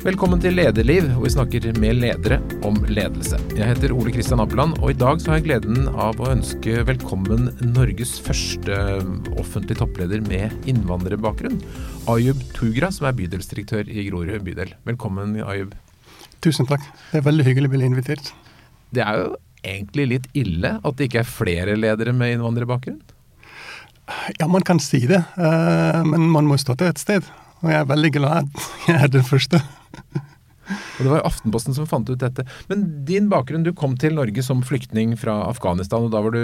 Velkommen til Lederliv, hvor vi snakker med ledere om ledelse. Jeg heter Ole Kristian Appeland, og i dag så har jeg gleden av å ønske velkommen Norges første offentlige toppleder med innvandrerbakgrunn, Ayub Tugra, som er bydelsdirektør i Grorud bydel. Velkommen, Ayub. Tusen takk. Det er veldig hyggelig å bli invitert. Det er jo egentlig litt ille at det ikke er flere ledere med innvandrerbakgrunn? Ja, man kan si det, eh, men man må stå til et sted. Og jeg er veldig glad jeg er den første. Og Det var Aftenposten som fant ut dette. Men din bakgrunn, du kom til Norge som flyktning fra Afghanistan, og da var du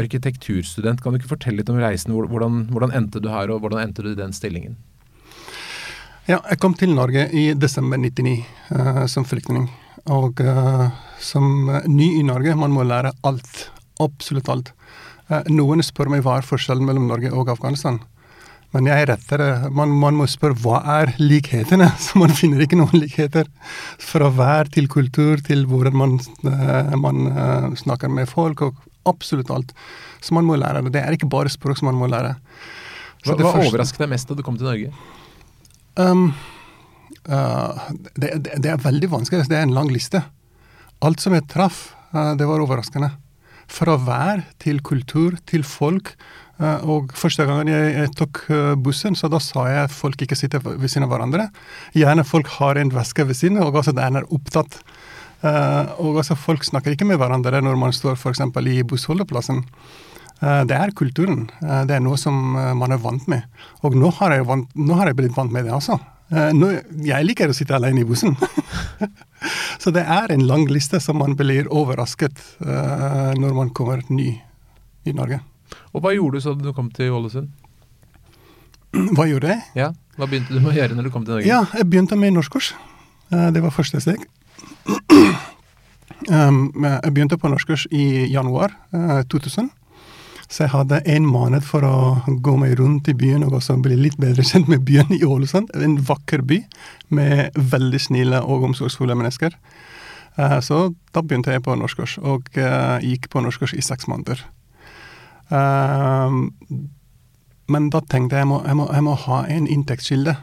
arkitekturstudent. Kan du ikke fortelle litt om reisen? Hvordan, hvordan endte du her, og hvordan endte du i den stillingen? Ja, jeg kom til Norge i desember 99 uh, som flyktning. Og uh, som ny i Norge, man må lære alt. Absolutt alt. Uh, noen spør meg hva er forskjellen mellom Norge og Afghanistan. Men jeg er rettere. Man, man, må spørre hva er likhetene? Så man finner ikke noen likheter. Fra vær til kultur til hvordan man, uh, man uh, snakker med folk, og absolutt alt. Så man må lære det. Det er ikke bare språk som man må lære. hva hva overrasket deg mest da du kom til Norge? Um, uh, det, det, det, er veldig vanskelig. Det er en lang liste. Alt som jeg traff, det var overraskende. Fra vær til kultur til folk Eh, og første gangen jeg, tok eh, bussen, så da sa jeg at folk ikke sitter ved siden av hverandre. Gjerne folk har en veske ved siden, og også den er opptatt. Uh, og også folk snakker ikke med hverandre når man står f.eks. i bussholdeplassen. Det er kulturen. Det er noe som man er vant med. Og nå har jeg, vant, nå har jeg blitt vant med det, altså. Nå, jeg liker å sitte alene i bussen. så det er en lang liste som man blir overrasket når man kommer ny i Norge. Og hva gjorde du så du kom til Ålesund? Hva gjorde jeg? Ja, Hva begynte du med å gjøre når du kom til Norge? Ja, Jeg begynte med norskkurs. Eh, det var første steg. Um, jeg begynte på norskkurs i januar 2000. Eh, så jeg hadde en måned for å gå meg rundt i byen og også bli litt bedre kjent med byen i Ålesund. En vakker by med veldig snille og omsorgsfulle mennesker. Eh, så da begynte jeg på norskkurs, og gikk på norskkurs i seks måneder. Uh, men da tenkte jeg må, jeg må, jeg må ha en inntektskilde,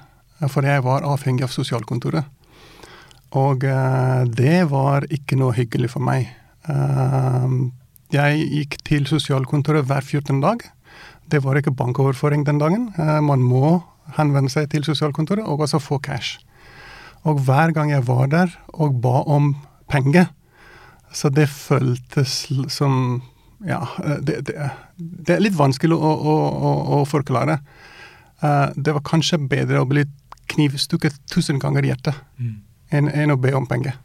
for jeg var avhengig av sosialkontoret. Og det var ikke noe hyggelig for meg. Jeg gikk til sosialkontoret hver 14. dag. Det var ikke bankoverføring den dagen. Uh, man må henvende seg til sosialkontoret og også få cash. Og hver gang jeg var der og ba om penger, så det føltes som ja, eh, det, det, det, er litt vanskelig å, å, å, å forklare. Uh, det var kanskje bedre å bli knivstukket tusen ganger i hjertet mm. enn, enn å be om penger.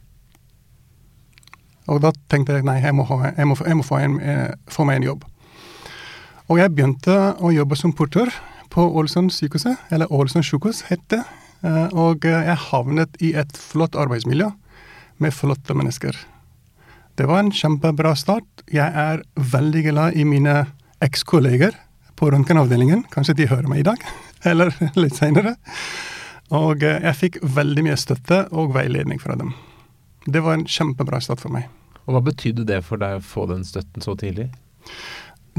Og da tenkte jeg nei, jeg må, ha, jeg må, jeg må få, en, eh, få, meg en jobb. Og jeg begynte å jobbe som portør på Ålesund sykehuset, eller Ålesund sykehus het det. Uh, og jeg havnet i et flott arbeidsmiljø med flotte mennesker. Det var en kjempebra start. Jeg er veldig glad i mine ekskolleger på røntgenavdelingen. Kanskje de hører meg i dag, eller litt seinere. Og eh, jeg fikk veldig mye støtte og veiledning fra dem. Det var en kjempebra start for meg. Og Hva betydde det for deg å få den støtten så tidlig?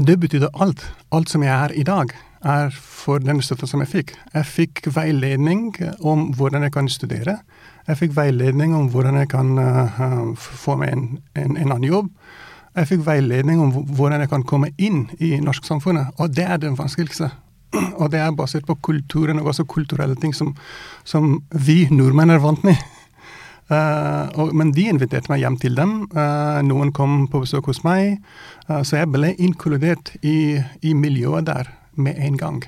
Det betydde alt. Alt som jeg er i dag, er for den støtten som jeg fikk. Jeg fikk veiledning om hvordan jeg kan studere. Jeg fikk veiledning om hvordan jeg kan uh, få meg en, en, en, annen jobb. Jeg fikk veiledning om hvordan jeg kan komme inn i norsksamfunnet, og det er det vanskeligste. Og det er basert på kulturen og også kulturelle ting som, som vi nordmenn er vant med. Uh, og, men de inviterte meg hjem til dem. Uh, noen kom på besøk hos meg. Uh, så jeg ble inkludert i, i, miljøet der med en gang.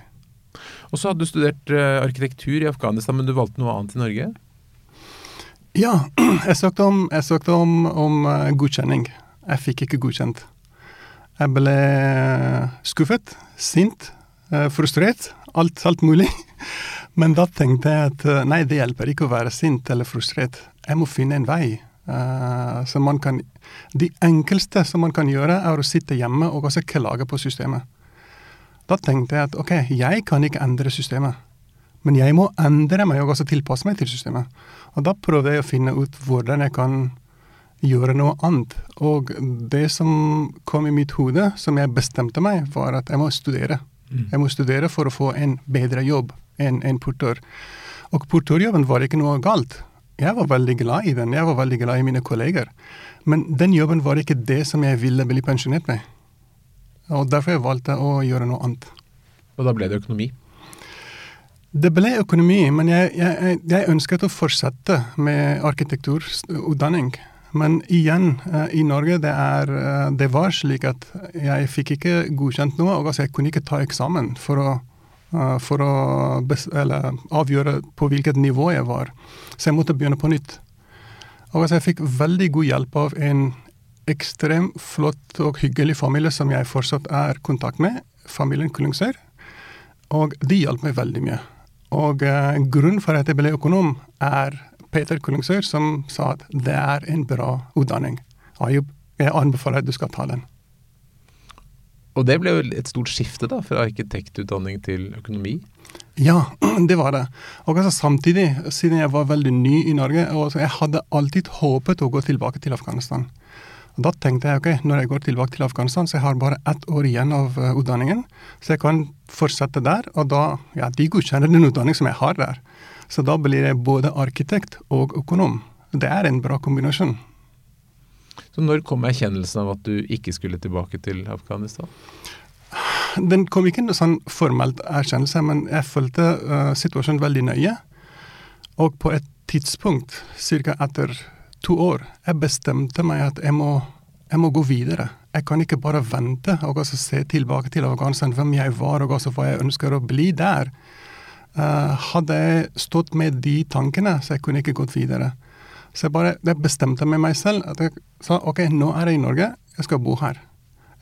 Og så hadde du studert arkitektur i Afghanistan, men du valgte noe annet i Norge? Ja, jeg søkte om, jeg søkte om, om godkjenning. Jeg fikk ikke godkjent. Jeg ble skuffet, sint, frustrert. Alt, alt mulig. Men da tenkte jeg at uh, nei, det hjelper ikke å være sint eller frustrert. Jeg må finne en vei. så man kan De enkleste som man kan gjøre, er å sitte hjemme og også klage på systemet. Da tenkte jeg at ok, jeg kan ikke endre systemet. Men jeg må endre meg og også tilpasse meg til systemet. Og da prøvde jeg å finne ut hvordan jeg kan gjøre noe annet. Og det som kom i mitt hode, som jeg bestemte meg, var at jeg må studere. Mm. Jeg må studere for å få en bedre jobb enn en portør. Og portørjobben var ikke noe galt. jeg var veldig glad i den. Jeg var veldig glad i mine kolleger. Men den jobben var ikke det som jeg ville bli pensjonert med. Og derfor jeg valgte å gjøre noe annet. Og da ble det økonomi? Det ble økonomi, men jeg, jeg, jeg ønsket å fortsette med arkitekturutdanning. Men igjen, eh, i Norge det, er, eh, det var slik at jeg fikk ikke godkjent noe. og altså Jeg kunne ikke ta eksamen for å, eh, for å avgjøre på hvilket nivå jeg var. Så jeg måtte begynne på nytt. Og altså Jeg fikk veldig god hjelp av en ekstremt flott og hyggelig familie som jeg fortsatt er i kontakt med, familien Kullingser. Og de hjalp meg veldig mye. Og grunnen for at jeg ble økonom, er Peter Kullungsøyr som sa at det er en bra utdanning. Ayub, jeg anbefaler at du skal ta den. Og det ble jo et stort skifte da, fra arkitektutdanning til økonomi? Ja, det var det. Og altså samtidig, siden jeg var veldig ny i Norge, og altså, jeg hadde alltid håpet å gå tilbake til Afghanistan. Og Da tenkte jeg ok, når jeg går tilbake til Afghanistan, så jeg har bare ett år igjen av uh, utdanningen, så jeg kan fortsette der. Og da, ja, de godkjenner den utdanningen som jeg har der. Så da blir jeg både arkitekt og økonom. Det er en bra kombinasjon. Så når kom erkjennelsen av at du ikke skulle tilbake til Afghanistan? Den kom ikke en sånn formelt erkjennelse, men jeg fulgte uh, situasjonen veldig nøye. Og på et tidspunkt, ca. etter to år, jeg bestemte meg at jeg må, jeg må gå videre. Jeg kan ikke bare vente og altså se tilbake til Afghanistan, hvem jeg var og altså hva jeg ønsker å bli der. Uh, hadde jeg stått med de tankene, så jeg kunne ikke gått videre. Så jeg bare jeg bestemte med meg selv at jeg sa ok, nå er jeg i Norge, jeg skal bo her.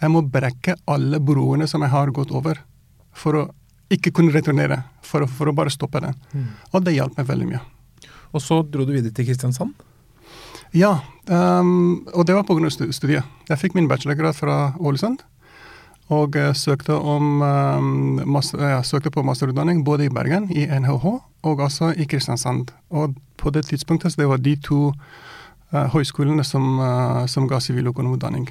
Jeg må brekke alle broene som jeg har gått over, for å ikke kunne returnere. For å, for å bare stoppe det. Mm. Og det hjalp meg veldig mye. Og så dro du videre til Kristiansand? Ja, um, og det var pga. studiet. Jeg fikk min bachelorgrad fra Ålesund. Og uh, søkte, om, um, master, uh, søkte på masterutdanning både i Bergen, i NHH, og også i Kristiansand. Og på det tidspunktet så det var de to høyskolene som, som ga siviløkonomutdanning.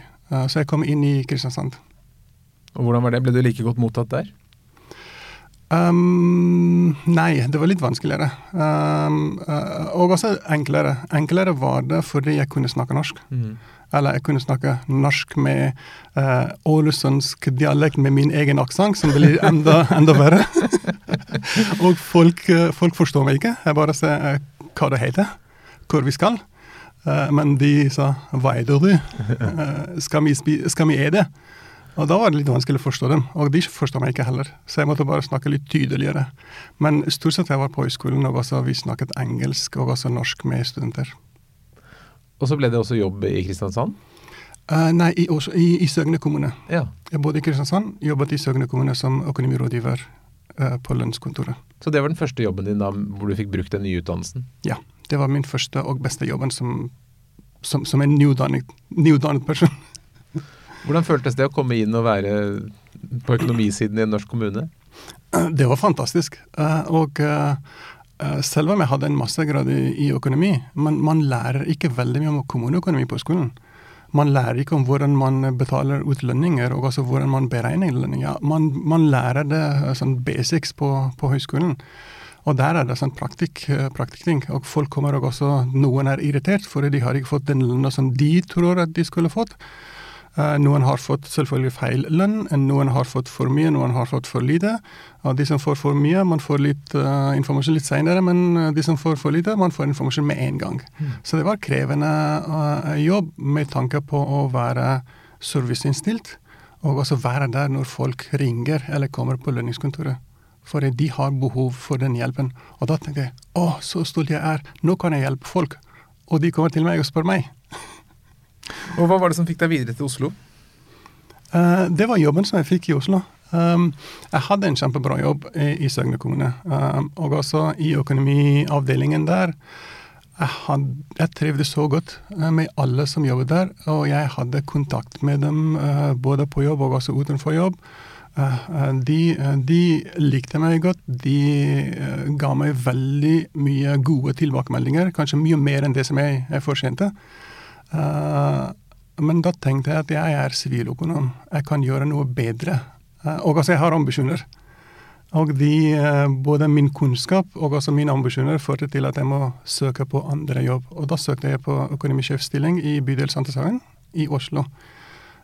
så jeg kom inn i Kristiansand. Og Hvordan var det? Ble du like godt mottatt der? Um, nei, det var litt vanskeligere. Um, og også enklere. Enklere var det fordi jeg kunne snakke norsk. Mm. Eller jeg kunne snakke norsk med uh, ålesundsk dialekt med min egen aksent, som blir enda, enda verre. og folk, uh, folk, forstår meg ikke. Jeg bare ser uh, hva det heter, hvor vi skal. men de sa 'hva er det du'? skal vi, skal vi er det? Og da var det litt vanskelig å forstå dem, og de forstår meg ikke heller. Så jeg måtte bare snakke litt tydeligere. Men stort sett jeg var på høyskolen, og også vi snakket engelsk og også norsk med studenter. Og så ble det også jobb i Kristiansand? Uh, nei, i, i, i, Søgne kommune. Ja. Jeg bodde i Kristiansand, jobbet i Søgne kommune som økonomirådgiver uh, på lønnskontoret. Så det var den første jobben din da, hvor du fikk brukt den nye utdannelsen? Ja. Det var min første og beste jobben som, som, som en nyutdannet, person. Hvordan føltes det å komme inn og være på økonomisiden i en norsk kommune? Det var fantastisk. Eh, og eh, eh, selv om jeg hadde en mastergrad i økonomi, men man lærer ikke veldig mye om kommuneøkonomi på skolen. Man lærer ikke om hvordan man betaler ut lønninger, og også hvordan man beregner lønninger. Man, man lærer det sånn basics på, på høyskolen. Og der er det sånn praktikk, praktikkting. Og folk kommer og også Noen er irritert fordi de har ikke fått den lønna som de tror at de skulle fått. Eh, noen har fått selvfølgelig feil lønn, noen har fått for mye, noen har fått for lite. De som får for mye, man får litt uh, informasjon litt senere, men eh, de som får for lite, man får informasjon med en gang. Mm. Så det var krevende uh, jobb med tanke på å være serviceinnstilt, og også være der når folk ringer eller kommer på lønningskontoret. For de har behov for den hjelpen. Og da tenker jeg å, så stolt jeg er, nå kan jeg hjelpe folk. Og de kommer til meg og spør meg. Og Hva var det som fikk deg videre til Oslo? Uh, det var jobben som jeg fikk i Oslo. Um, jeg hadde en kjempebra jobb i, i Søgne kommune, um, og også i økonomiavdelingen der. Jeg, had, jeg trivdes så godt uh, med alle som jobbet der, og jeg hadde kontakt med dem uh, både på jobb og også utenfor jobb. De, de, likte meg godt. De ga meg veldig mye gode tilbakemeldinger, kanskje mye mer enn det som jeg, jeg fortjente. Uh, men da tenkte jeg at jeg er siviløkonom. Jeg kan gjøre noe bedre. Uh, og altså, jeg har ambisjoner. Og de, eh, både min kunnskap og også mine ambisjoner førte til at jeg må søke på andre jobb. Og da søkte jeg på økonomisjefstilling i bydel Sankthanshaugen i Oslo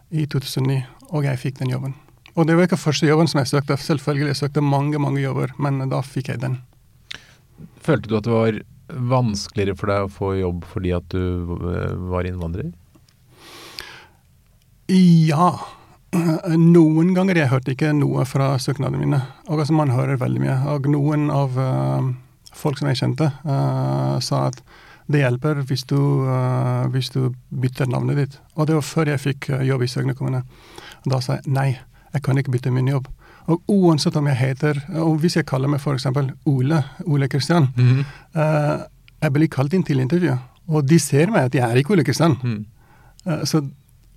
i 2009, og jeg fikk den jobben. Og det var ikke første jobben som jeg søkte, selvfølgelig. Jeg søkte mange, mange jobber, men da fikk jeg den. Følte du at det var vanskeligere for deg å få jobb fordi at du eh, var innvandrer? Ja. Noen ganger jeg hørte ikke noe fra søknadene mine. Og altså Man hører veldig mye. Og noen av uh, folk som jeg kjente, uh, sa at det hjelper hvis du, uh, hvis du, bytter navnet ditt. Og det var før jeg fikk jobb i Søgne kommune. Da sa jeg nei, jeg kan ikke bytte min jobb. Og uansett om jeg heter Og hvis jeg kaller meg f.eks. Ole, Ole Kristian, mm -hmm. jeg blir kalt inn til intervju. Og de ser meg at jeg er ikke Ole Kristian. Mm. så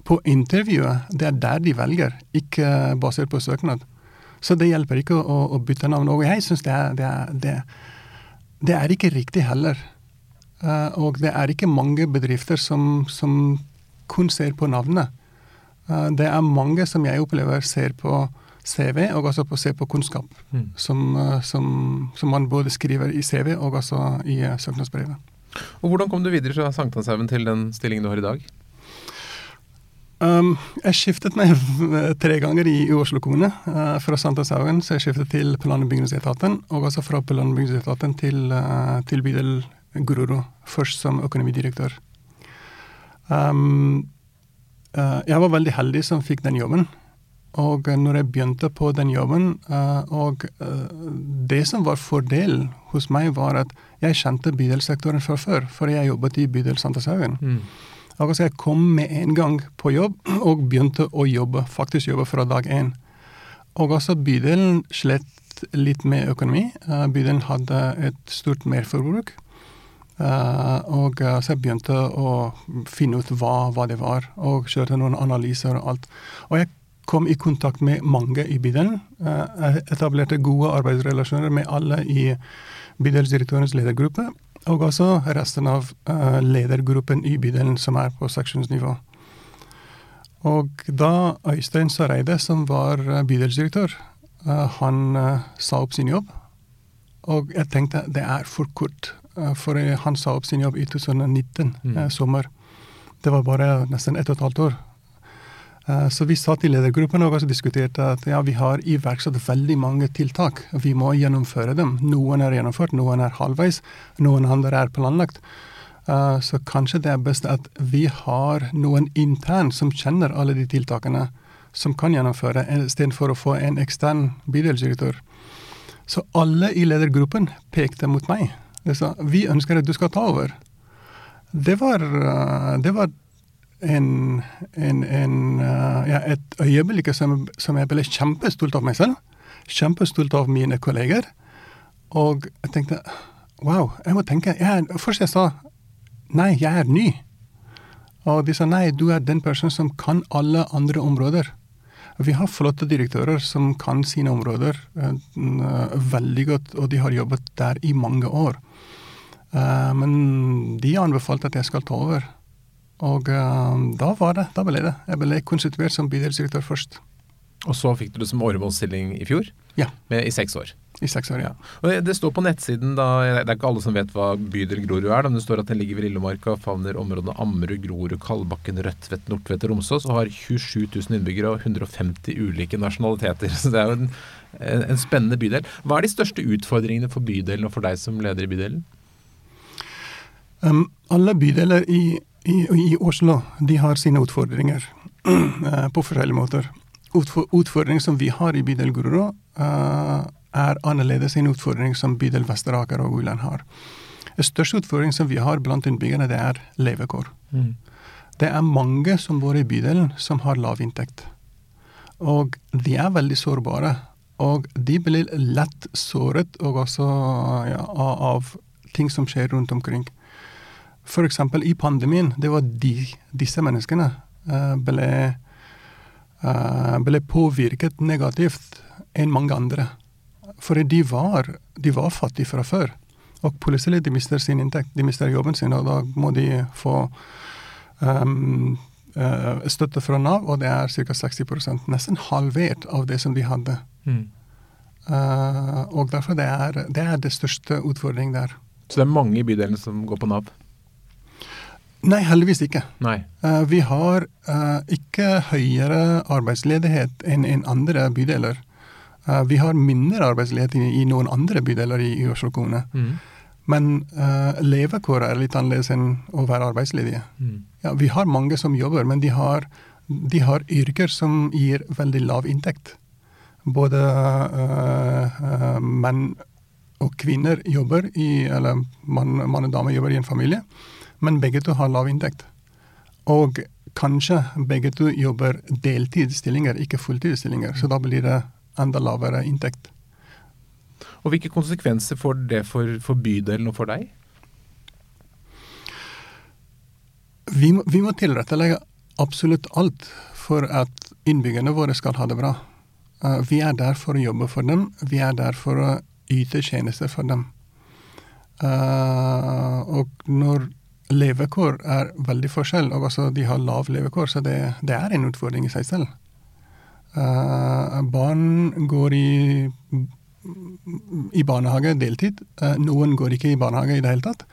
på intervjuet, det er der de velger, ikke basert på søknad. Så det hjelper ikke å, å bytte navn. Og jeg syns det, det, det, det, er ikke riktig heller. Uh, og det er ikke mange bedrifter som, som kun ser på navnet. Uh, det er mange som jeg opplever ser på CV, og også på, å se på kunnskap. Mm. Som, uh, som, som, man både skriver i CV og også i søknadsbrevet. Og Hvordan kom du videre fra Sankthanshaugen til den stillingen du har i dag? Um, jeg skiftet meg tre ganger i, i Oslo kommune. Uh, fra Sankthanshaugen så jeg skiftet til plan- og bygningsetaten, og også fra plan- og bygningsetaten til, uh, til bydel Grorud, først som økonomidirektør. Um, uh, jeg var veldig heldig som fikk den jobben. Og når jeg begynte på den jobben, uh, og uh, det som var fordelen hos meg, var at jeg kjente bydelssektoren fra før, for jeg jobbet i bydel Sankthanshaugen. Mm. Altså jeg kom med en gang på jobb og begynte å jobbe, faktisk jobbe fra dag én. Og også bydelen slet litt med økonomi. Bydelen hadde et stort merforbruk. Uh, og så jeg begynte å finne ut hva, hva, det var, og kjørte noen analyser og alt. Og jeg kom i kontakt med mange i bydelen. jeg etablerte gode arbeidsrelasjoner med alle i bydelsdirektørens ledergruppe og også resten av uh, ledergruppen i bydelen som er på seksjonsnivå. Og da Øystein Søreide, som var bydelsdirektør, han sa opp sin jobb. Og jeg tenkte det er for kort, for han sa opp sin jobb i 2019, mm. sommer. Det var bare nesten ett og et halvt år Eh, så vi satt i ledergruppen og diskuterte at ja, vi har iverksatt veldig mange tiltak. Vi må gjennomføre dem. Noen er gjennomført, noen er halvveis, noen andre er planlagt. Uh, så kanskje det er best at vi har noen intern som kjenner alle de tiltakene, som kan gjennomføre, istedenfor å få en ekstern bydelsdirektør. Så alle i ledergruppen pekte mot meg. De sa vi ønsker at du skal ta over. Det var, det var en, en, en, uh, ja, et øyeblikk som, som, jeg ble kjempestolt av meg selv. Kjempestolt av mine kolleger. Og jeg tenkte wow, jeg må tenke jeg, Først jeg sa nei, jeg er ny. Og de sa nei, du er den personen som kan alle andre områder. Vi har flotte direktører som kan sine områder uh, veldig godt, og de har jobbet der i mange år. Uh, men de anbefalte at jeg skal ta over. Og uh, da var det, da ble det. Jeg ble konstituert som bydelsdirektør først. Og så fikk du det som åremålsstilling i fjor? Ja. Med, I seks år? I seks år, ja. Og det, det, står på nettsiden, da, det er ikke alle som vet hva bydel Grorud er, men det står at den ligger ved Lillemarka og favner områdene Ammerud, Grorud, Kalbakken, Rødtvet, Nordtvet og Romsås, og har 27 000 innbyggere og 150 ulike nasjonaliteter. Så det er jo en, en, en spennende bydel. Hva er de største utfordringene for bydelen og for deg som leder i bydelen? Um, alle bydeler i i, i Oslo de har sine utfordringer eh, på forskjellige måter. Utfordringen som vi har i bydel Grorud, uh, er annerledes enn utfordring som bydel Vesteraker og Uland har. Den største utfordringen som vi har blant innbyggerne, det er levekår. Mm. Det er mange som bor i bydelen som har lav inntekt. Og de er veldig sårbare. Og de blir lett såret også, ja, av ting som skjer rundt omkring. F.eks. i pandemien. Det var de, disse menneskene uh, ble, uh, ble påvirket negativt enn mange andre. For de var, de var fattige fra før. Og plutselig de mister sin inntekt, de mister jobben sin, og da må de få um, støtte fra Nav, og det er ca. 60% nesten halvert av det som de hadde. Mm. Uh, og derfor det er det er det største utfordringen der. Så det er mange i bydelen som går på Nav? Nei, heldigvis ikke. Nei. Uh, vi har uh, ikke høyere arbeidsledighet enn en andre bydeler. vi har mindre arbeidsledighet i, i, noen andre bydeler i, i Oslo kommune. Mm. Men levekåret er litt annerledes enn å være arbeidsledige. Mm. Ja, vi har mange som jobber, men de har, de har yrker som gir veldig lav inntekt. Både uh, menn og kvinner jobber i Eller mann, mann og dame jobber i en familie, men begge to har lav inntekt. Og kanskje begge to jobber deltidsstillinger, ikke fulltidsstillinger. Så da blir det enda lavere inntekt. Og Hvilke konsekvenser får det for, for bydelen og for deg? Vi må, vi må tilrettelegge absolutt alt for at innbyggerne våre skal ha det bra. Uh, vi er der for å jobbe for dem. Vi er der for å yte tjenester for dem. Uh, og når levekår er veldig forskjell, og altså de har lav levekår, så det, det er en utfordring i seg selv. Uh, barn går i, i barnehage deltid. noen går ikke i barnehage i det hele tatt.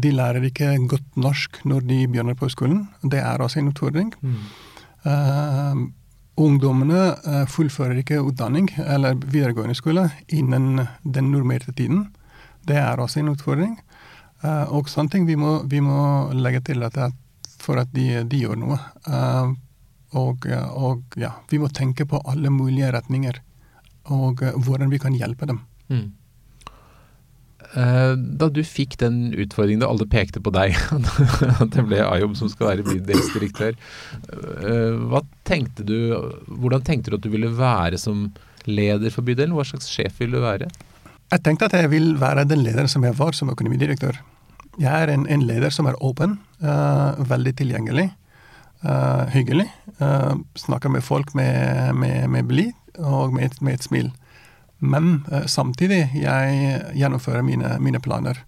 de lærer ikke godt norsk når de begynner på skolen. Det er også en utfordring. Mm. Ungdommene fullfører ikke utdanning eller videregående skole innen den normerte tiden. Det er også en utfordring. Eh, og sånne ting vi må, vi må legge til rette for at de, de, gjør noe. Eh, og, og ja, vi må tenke på alle mulige retninger og hvordan vi kan hjelpe dem. Mm. Eh, da du fikk den utfordringen da alle pekte på deg, at det ble Ayob som skal være bydelsdirektør, eh, hva tenkte du, hvordan tenkte du at du ville være som leder for bydelen? Hva slags sjef ville du være? Jeg tenkte at jeg vil være den lederen som jeg var som økonomidirektør. Jeg er en, en leder som er åpen, uh, veldig tilgjengelig, uh, hyggelig. Uh, snakker med folk med, med, med blid og med, med et smil. Men samtidig jeg gjennomfører mine, mine, planer.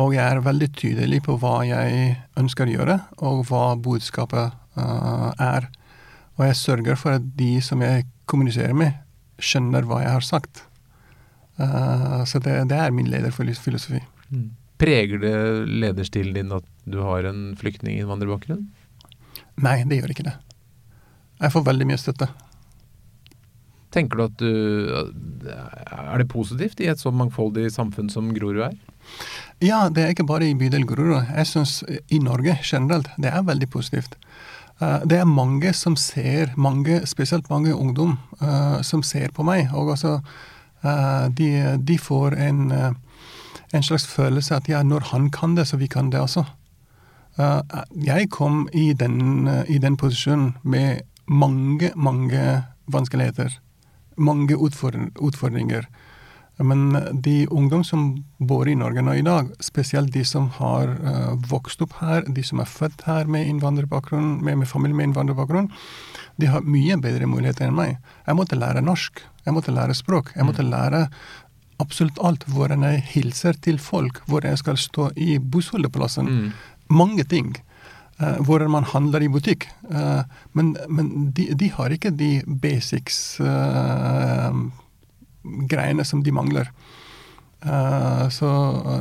Og jeg er veldig tydelig på hva jeg ønsker å gjøre, og hva budskapet er. Og jeg sørger for at de som jeg kommuniserer med, skjønner hva jeg har sagt. Uh, så det, det, er min lederfilosofi. Mm. Preger det lederstilen din at du har en flyktninginnvandrerbakgrunn? Nei, det gjør ikke det. Jeg får veldig mye støtte. Tenker du at du Er det positivt i et så mangfoldig samfunn som Grorud er? Ja, det er ikke bare i bydel Grorud. Jeg syns i Norge generelt det er veldig positivt. Eh, det er mange som ser, mange, spesielt mange ungdom, uh, som ser på meg. Og uh, de, de, får en, uh, en, slags følelse at ja, når han kan det, så vi kan det også. jeg kom i den, i den posisjonen med mange, mange vanskeligheter mange utfordringer. Men de ungdom som bor i Norge nå i dag, spesielt de som har vokst opp her, de som er født her med innvandrerbakgrunn, med, med familie med innvandrerbakgrunn, de har mye bedre muligheter enn meg. Jeg måtte lære norsk, jeg måtte lære språk, jeg måtte mm. lære absolutt alt. Hvordan jeg hilser til folk, hvor jeg skal stå i bussholdeplassen. Mm. Mange ting. Uh, hvordan man handler i butikk. Uh, men, men de, de, har ikke de basics uh, greiene som de mangler. så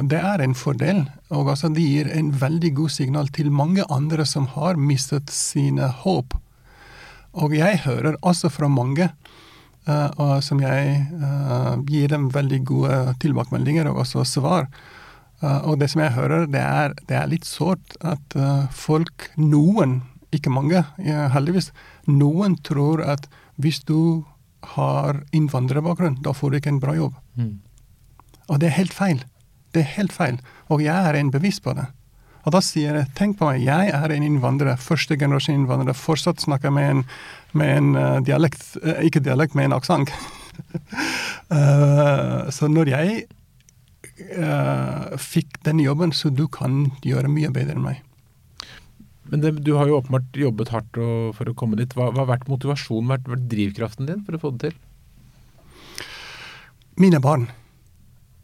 det er en fordel. Og altså det gir en veldig god signal til mange andre som har mistet sine håp. Og jeg hører også fra mange som jeg gir dem veldig gode tilbakemeldinger og også svar Uh, og det som jeg hører, det er, det er litt sårt at uh, folk, noen, ikke mange, ja, heldigvis, noen tror at hvis du har innvandrerbakgrunn, da får du ikke en bra jobb. Mm. Og det er helt feil. Det er helt feil. Og jeg er en bevis på det. Og da sier jeg, tenk på meg, jeg er en innvandrer, første generasjon innvandrer, fortsatt snakker med en, med en uh, dialekt, ikke dialekt, med en aksent. så når jeg uh, fikk den jobben, så du kan gjøre mye bedre enn meg. Men det, du har jo åpenbart jobbet hardt og, for å komme dit. Hva, hva har vært motivasjonen, hva har vært drivkraften din for å få det til? Mine barn.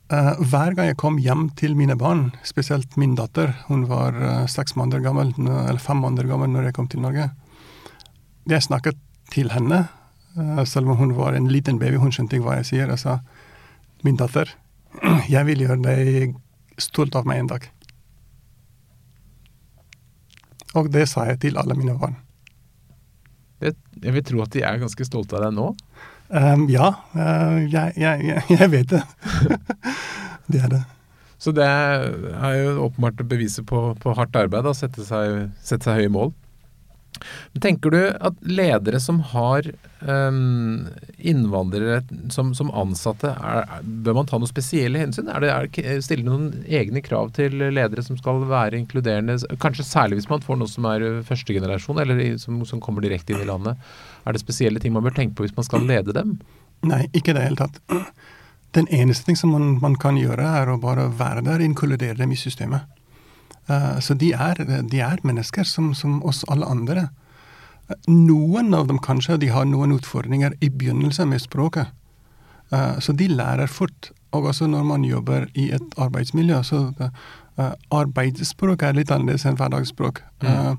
Uh, hver gang jeg kom hjem til mine barn, spesielt min datter, hun var uh, seks måneder gammel, eller fem måneder gammel når jeg kom til Norge, jeg snakket til henne Uh, selv om hun var en liten baby, hun skjønte ikke hva jeg sier. Jeg sa min datter, jeg vil gjøre deg stolt av meg en dag. Og det sa jeg til alle mine barn. Jeg vil tro at de er ganske stolte av deg nå? Um, ja, uh, jeg, jeg, jeg, vet det. det er det. Så det er jo åpenbart beviset på, på hardt arbeid, å sette sette seg høye mål. Tenker du at ledere som har um, innvandrere som, som ansatte, er, bør man ta noe spesielle hensyn? Er det, er, stiller noen egne krav til ledere som skal være inkluderende? Kanskje særlig hvis man får noe som er førstegenerasjon, eller som, som, kommer direkte inn i landet. Er det spesielle ting man bør tenke på hvis man skal lede dem? Nei, ikke i det hele tatt. Den eneste ting som man, man, kan gjøre, er å bare være der, inkludere dem i systemet. Uh, så de er, de er mennesker som, som, oss alle andre. Noen av dem kanskje de har noen utfordringer i begynnelsen med språket. Uh, så de lærer fort. Og også når man jobber i et arbeidsmiljø, så uh, arbeidsspråk er litt annerledes enn hverdagsspråk. Mm.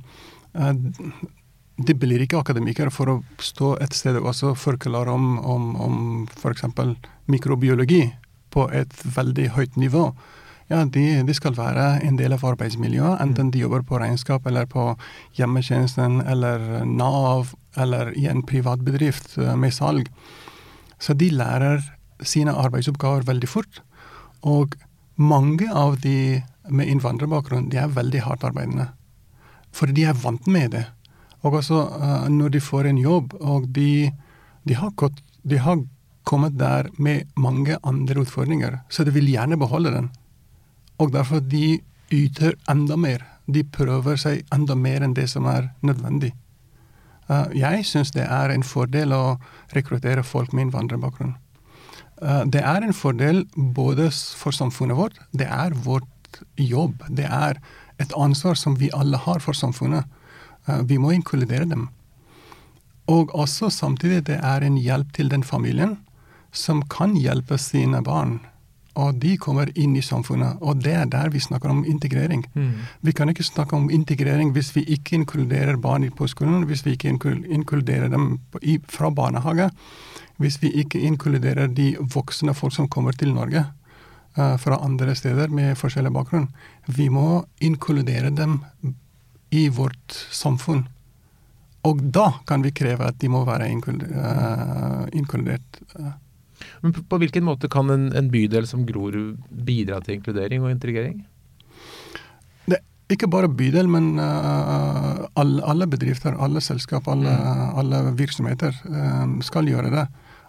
De blir ikke akademikere for å stå et sted og også forklare om, om, om f.eks. mikrobiologi på et veldig høyt nivå ja, de, de, skal være en del av arbeidsmiljøet, enten de jobber på regnskap eller på hjemmetjenesten eller Nav eller i en privat bedrift eh, med salg. Så de lærer sine arbeidsoppgaver veldig fort. Og mange av de med innvandrerbakgrunn de er veldig hardt arbeidende. For de er vant med det. Og også uh, når de får en jobb, og de, de, har gått, de har kommet der med mange andre utfordringer, så de vil gjerne beholde den. Og derfor de yter enda mer. De prøver seg enda mer enn det som er nødvendig. Uh, jeg syns det er en fordel å rekruttere folk med innvandrerbakgrunn. Uh, det er en fordel både for samfunnet vårt, det er vårt jobb. Det er et ansvar som vi alle har for samfunnet. Uh, vi må inkludere dem. Og også samtidig det er en hjelp til den familien som kan hjelpe sine barn og de kommer inn i samfunnet. Og det er der vi snakker om integrering. Mm. Vi kan ikke snakke om integrering hvis vi ikke inkluderer barn på skolen, hvis vi ikke inkluderer dem fra barnehage, hvis vi ikke inkluderer de voksne folk som kommer til Norge uh, fra andre steder med forskjellig bakgrunn. Vi må inkludere dem i vårt samfunn. Og da kan vi kreve at de må være inkludert. Uh, inkludert uh. Men på hvilken måte kan en, en bydel som Grorud bidra til inkludering og integrering? Det, ikke bare bydel, men uh, alle, alle, bedrifter, alle selskap, alle, mm. alle virksomheter um, skal gjøre det.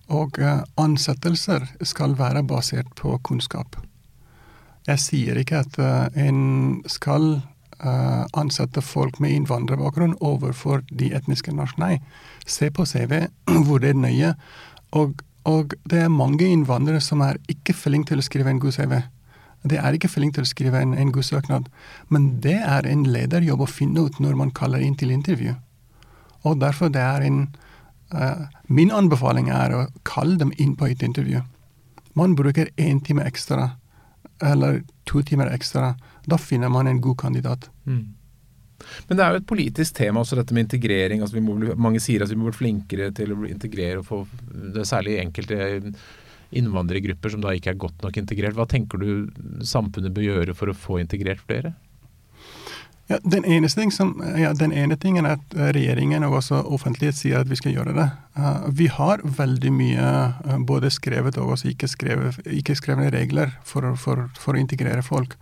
Og uh, ansettelser skal være basert på kunnskap. Jeg sier ikke at en skal ansette folk med innvandrerbakgrunn overfor de etniske norske. Nei, se på CV, hvor det er nøye. Og og det er mange innvandrere som er ikke flinke til å skrive en god CV. Det er ikke flinke til å skrive en, en god søknad. Men det er en lederjobb å finne ut når man kaller inn til intervju. Og derfor det er en uh, Min anbefaling er å kalle dem inn på et intervju. Man bruker én time ekstra, eller to timer ekstra. Da finner man en god kandidat. Mm. Men det er jo et politisk tema også, dette med integrering. Altså bli, mange sier at vi må bli flinkere til å integrere og få det er særlig enkelte innvandrergrupper som da ikke er godt nok integrert. Hva tenker du samfunnet bør gjøre for å få integrert flere? Ja, den, ting som, ja, den ene tingen er at regjeringen og også offentlighet sier at vi skal gjøre det. Uh, vi har veldig mye uh, både skrevet og også ikke, skrevet, ikke skrevne regler for, for, for, å integrere folk.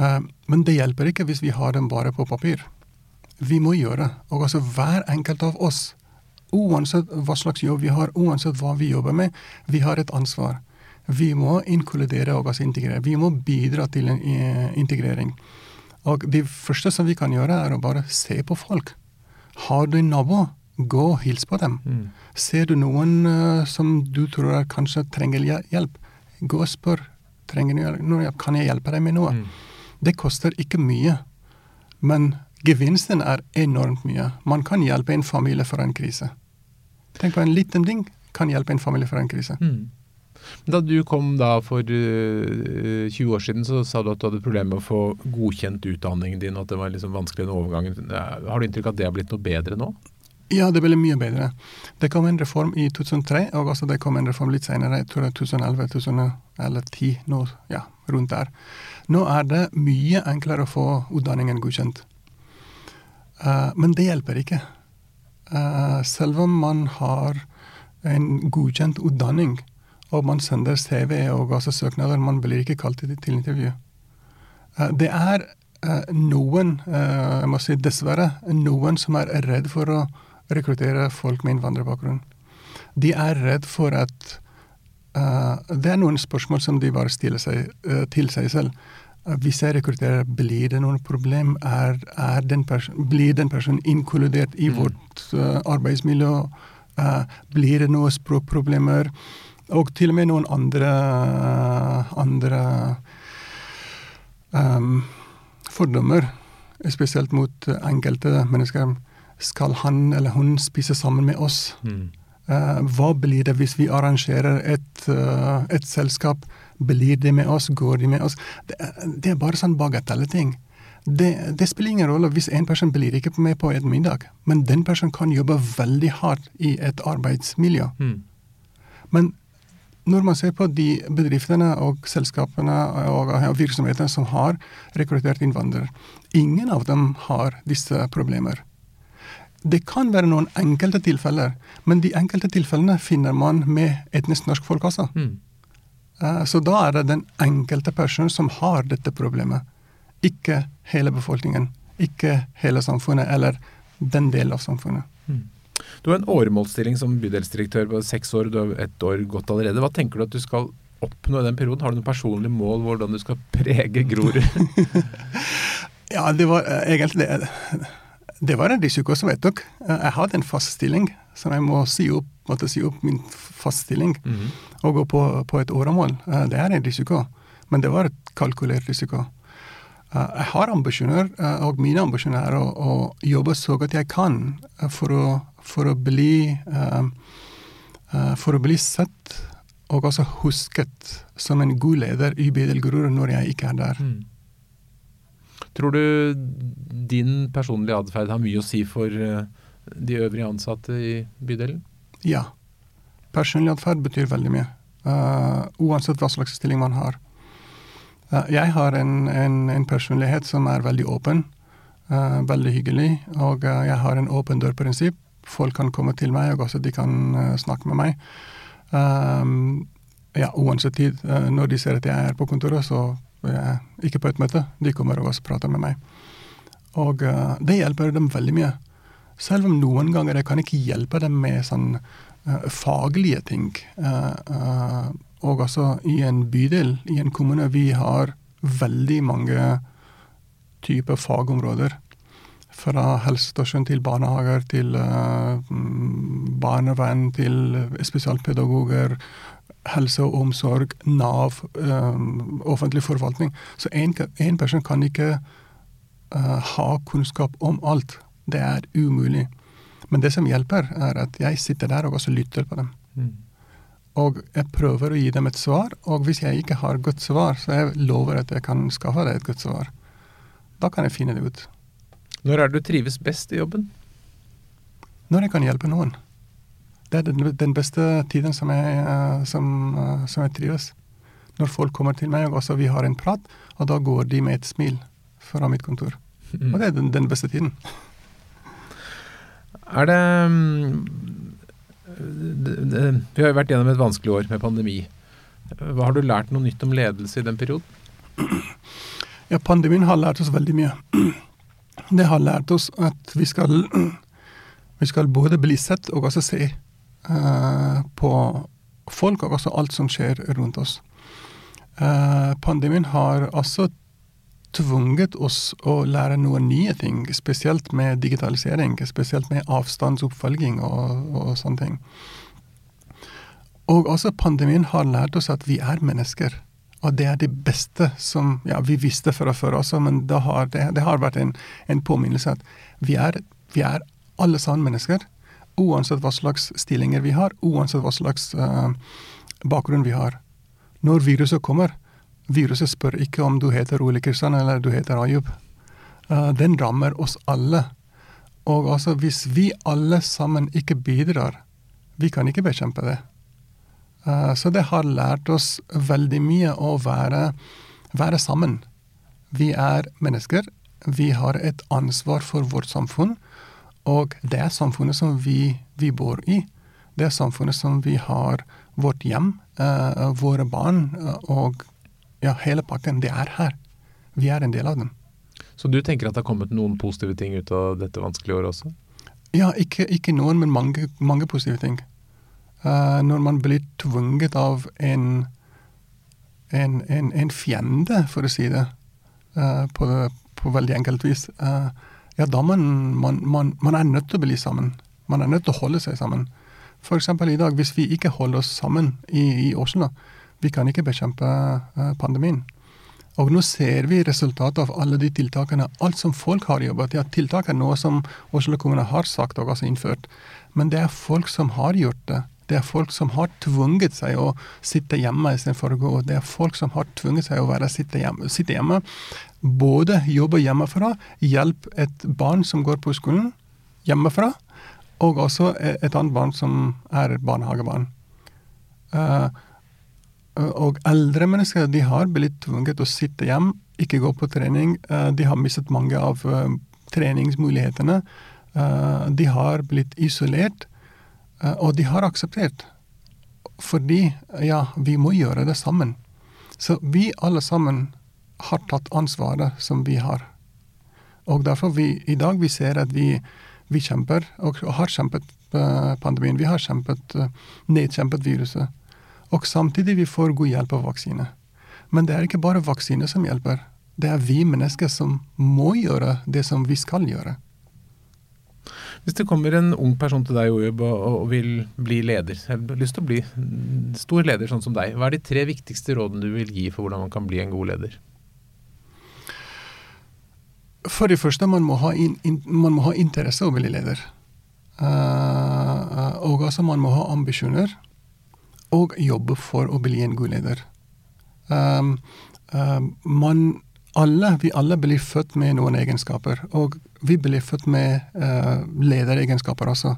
Uh, men det hjelper ikke hvis vi har dem bare på papir. Vi må gjøre. Og altså hver enkelt av oss, uansett hva slags jobb vi har, uansett hva vi jobber med, vi har et ansvar. Vi må inkludere og altså integrere. Vi må bidra til en eh, integrering. Og det første som vi kan gjøre, er å bare se på folk. Har du en nabo, gå og hils på dem. Mm. Ser du noen uh, som du tror kanskje trenger hjelp, gå og spør. Trenger du hjelp? Kan jeg hjelpe deg med noe? Mm. Det koster ikke mye, men gevinsten er enormt mye. Man kan hjelpe en familie fra en krise. Tenk på en liten ting kan hjelpe en familie fra en krise. Mm. Da du kom da for uh, eh, 20 år siden, så sa du at du hadde problemer med å få godkjent utdanningen din, og at det var liksom vanskelig den overgangen. Har du inntrykk av at det har blitt noe bedre nå? Ja, det ble mye bedre. Det kom en reform i 2003, og også det kom en reform litt senere, jeg tror det er 2011 2010, nå, ja, rundt der. Nå er det mye enklere å få utdanningen godkjent. Uh, men det hjelper ikke. Uh, selv om man har en godkjent utdanning, og man sender CV og også søknader, man blir ikke kalt til, intervju. Uh, det er noen, jeg må si dessverre, noen som er redd for å rekruttere folk med innvandrerbakgrunn. De er redd for at Det er noen spørsmål som de bare stiller seg, uh, til seg selv. Uh, hvis jeg rekrutterer, blir det noen problem? Er, er den blir den personen inkludert i mm. vårt arbeidsmiljø? blir det noen språkproblemer? Og til og med noen andre, andre um, fordommer, spesielt mot enkelte mennesker skal han eller hun spise sammen med oss? Mm. Uh, hva blir det hvis vi arrangerer et, uh, et, selskap? Blir de med oss? Går de med oss? Det, det er bare sånn bagatelleting. Det, det spiller ingen rolle hvis en person blir ikke med på et middag, men den personen kan jobbe veldig hardt i et arbeidsmiljø. Mm. Men når man ser på de bedriftene og selskapene og virksomhetene som har rekruttert innvandrere, ingen av dem har disse problemer. Det kan være noen enkelte tilfeller, men de enkelte tilfellene finner man med etnisk norsk folk også. Mm. Uh, så da er det den enkelte personen som har dette problemet, ikke hele befolkningen. Ikke hele samfunnet, eller den delen av samfunnet. Mm. Du har en åremålsstilling som bydelsdirektør på seks år, du har ett år gått allerede. Hva tenker du at du skal oppnå i den perioden? Har du noen personlige mål hvordan du skal prege Grorud? ja, det var uh, egentlig det det var en risiko som jeg tok. Jeg hadde en fast stilling, så jeg må si opp, måtte si opp min fast stilling mm -hmm. og gå på, på et åremål. Eh, det er en risiko, men det var et kalkulert risiko. Eh, jeg har ambisjoner, eh, og mine ambisjoner er å, å jobbe så godt jeg kan for å, for å bli for å bli sett og også husket som en god leder i Bydel Grorud når jeg ikke er der. Mm. Tror du din personlige atferd har mye å si for eh, de øvrige ansatte i bydelen? Ja. Personlig atferd betyr veldig mye. Uh, uansett hva slags stilling man har. Uh, jeg har en, en, en, personlighet som er veldig åpen. Uh, veldig hyggelig. Og jeg har en åpen dør-prinsipp. Folk kan komme til meg, og også de kan snakke med meg. Ja, uansett tid. når de ser at jeg er på kontoret, så ikke på et møte. De kommer og prater med meg. Og uh, det hjelper dem veldig mye. Selv om noen ganger jeg kan ikke hjelpe dem med sånn uh, faglige ting. Uh, og også i en bydel, i en kommune, vi har veldig mange typer fagområder. Fra helsestasjon til barnehager, til barnevern, til spesialpedagoger helse og omsorg, Nav, um, offentlig forvaltning. Så én person kan ikke uh, ha kunnskap om alt. Det er umulig. Men det som hjelper, er at jeg sitter der og også lytter på dem. Mm. Og jeg prøver å gi dem et svar, og hvis jeg ikke har godt svar, så jeg lover at jeg kan skaffe deg et godt svar. Da kan jeg finne det ut. Når er det du trives best i jobben? Når jeg kan hjelpe noen. Det er den, den beste tiden som jeg, eh, som, eh, som jeg, trives. Når folk kommer til meg, og også vi har en prat, og da går de med et smil fra mitt kontor. Mm. Og det er den, den, beste tiden. Er det, det, det Vi har jo vært gjennom et vanskelig år med pandemi. Hva Har du lært noe nytt om ledelse i den perioden? Ja, pandemien har lært oss veldig mye. Det har lært oss at vi skal, vi skal både bli sett og også se Eh, på folk og også alt som skjer rundt oss. Uh, pandemien har også tvunget oss å lære noen nye ting, spesielt med digitalisering, spesielt med avstandsoppfølging og, og sånne ting. Og også pandemien har lært oss at vi er mennesker. Og det er det beste som ja, vi visste fra før også, men det har, det, det har vært en, en, påminnelse at vi er, vi er alle sammen mennesker uansett hva slags stillinger vi har, uansett hva slags uh, bakgrunn vi har. Når viruset kommer, viruset spør ikke om du heter Ole Kristian eller du heter Ayub. Uh, den rammer oss alle. Og altså, hvis vi alle sammen ikke bidrar, vi kan ikke bekjempe det. Uh, så det har lært oss veldig mye å være, være sammen. Vi er mennesker. Vi har et ansvar for vårt samfunn. Og det er samfunnet som vi, vi bor i. Det er samfunnet som vi har vårt hjem, uh, våre barn uh, og ja, hele pakken. Det er her. Vi er en del av den. Så du tenker at det har kommet noen positive ting ut av dette vanskelige året også? Ja, ikke, ikke noen, men mange, mange positive ting. Uh, når man blir tvunget av en, en, en, en fiende, for å si det uh, på, på, veldig enkelt vis, uh, ja, da man, man, man, man, er nødt til å bli sammen. Man er nødt til å holde seg sammen. F.eks. i dag, hvis vi ikke holder oss sammen i, i Oslo, vi kan ikke bekjempe pandemien. Og nå ser vi resultatet av alle de tiltakene. Alt som folk har jobbet. Ja, tiltak er noe som Oslo kommune har sagt og også innført. Men det er folk som har gjort det. Det er folk som har tvunget seg å sitte hjemme istedenfor å gå. Det er folk som har tvunget seg å være sitte hjemme. Sitte hjemme. Både jobbe hjemmefra, hjelpe et barn som går på skolen hjemmefra, og også et annet barn som er barnehagebarn. Uh, og eldre mennesker de har blitt tvunget å sitte hjem, ikke gå på trening. De har mistet mange av treningsmulighetene. De har blitt isolert, og de har akseptert. Fordi, ja, vi må gjøre det sammen. Så vi alle sammen har tatt ansvaret som vi har. Og derfor vi i dag vi ser at vi, vi kjemper, og har kjempet pandemien. Vi har kjempet, nedkjempet viruset. Og samtidig vi får god hjelp av vaksine. Men det er ikke bare vaksine som hjelper. Det er vi mennesker som må gjøre det som vi skal gjøre. Hvis det kommer en ung person til deg Ojub, og vil bli leder, har lyst til å bli stor leder sånn som deg, hva er de tre viktigste rådene du vil gi for hvordan man kan bli en god leder? For det første, man må ha, in, in, man må ha interesse å bli leder. Uh, og altså man må ha ambisjoner og jobbe for å bli en god leder. Um, uh, man, alle, vi alle blir født med noen egenskaper, og vi blir født med uh, lederegenskaper også.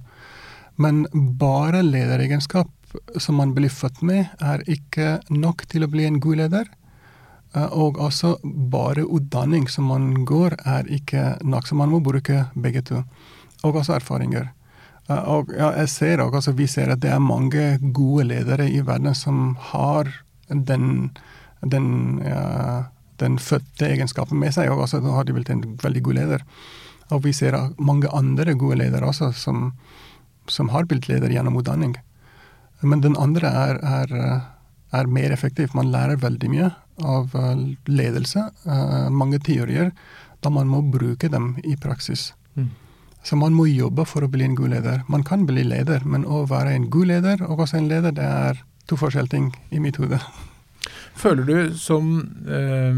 Men bare lederegenskap som man blir født med, er ikke nok til å bli en god leder. Uh, og også bare utdanning som man går, er ikke nok. Så man må bruke begge to. Og også erfaringer. Og ja, jeg ser også, altså, Vi ser at det er mange gode ledere i verden som har den, den, ja, den fødte egenskapen med seg. og altså, Nå har de blitt en veldig god leder. Og vi ser mange andre gode ledere også som, som har blitt leder gjennom utdanning. Men den andre er, er, er, mer effektiv. Man lærer veldig mye av ledelse. mange teorier da man må bruke dem i praksis. Mm. Så man må jobbe for å bli en god leder. Man kan bli leder, men å være en god leder og også en leder, det er to forskjellige ting i mitt hode. Føler du som eh,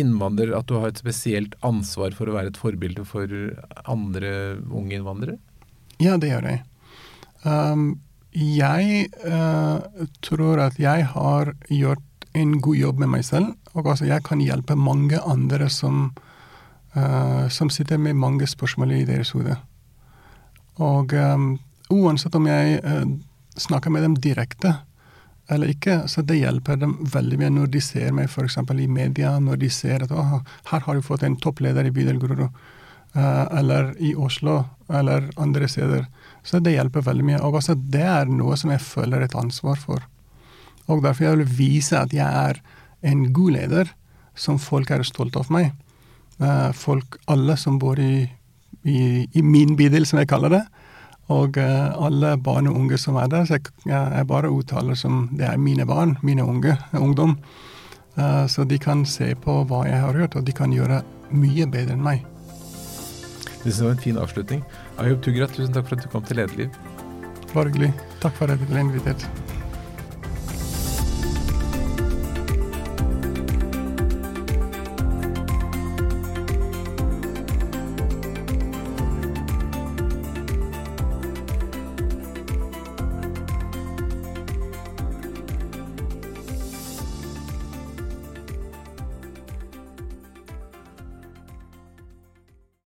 innvandrer at du har et spesielt ansvar for å være et forbilde for andre unge innvandrere? Ja, det gjør jeg. Um, jeg uh, tror at jeg har gjort en god jobb med meg selv, og altså jeg kan hjelpe mange andre som uh, som sitter med mange spørsmål i deres hode. Og um, uansett om jeg uh, snakker med dem direkte eller ikke, så det hjelper dem veldig mye når de ser meg f.eks. i media, når de ser at oh, her har du fått en toppleder i bydel Grorud, uh, eller i Oslo, eller andre steder. Så det hjelper veldig mye. Og også det er noe som jeg føler et ansvar for. Og derfor jeg vil vise at jeg er en god leder, som folk er stolte av meg. Eh, folk, alle som bor i, i, i min bydel, som jeg kaller det. Og uh, alle barn og unge som er der. Så jeg, jeg bare uttaler som det er mine barn, mine unge, ungdom. Uh, så de kan se på hva jeg har hørt, og de kan gjøre mye bedre enn meg. Det var en fin avslutning. Ayub Tugrat, tusen takk for at du kom til Lederliv. Bare hyggelig. Takk for at du ble invitert.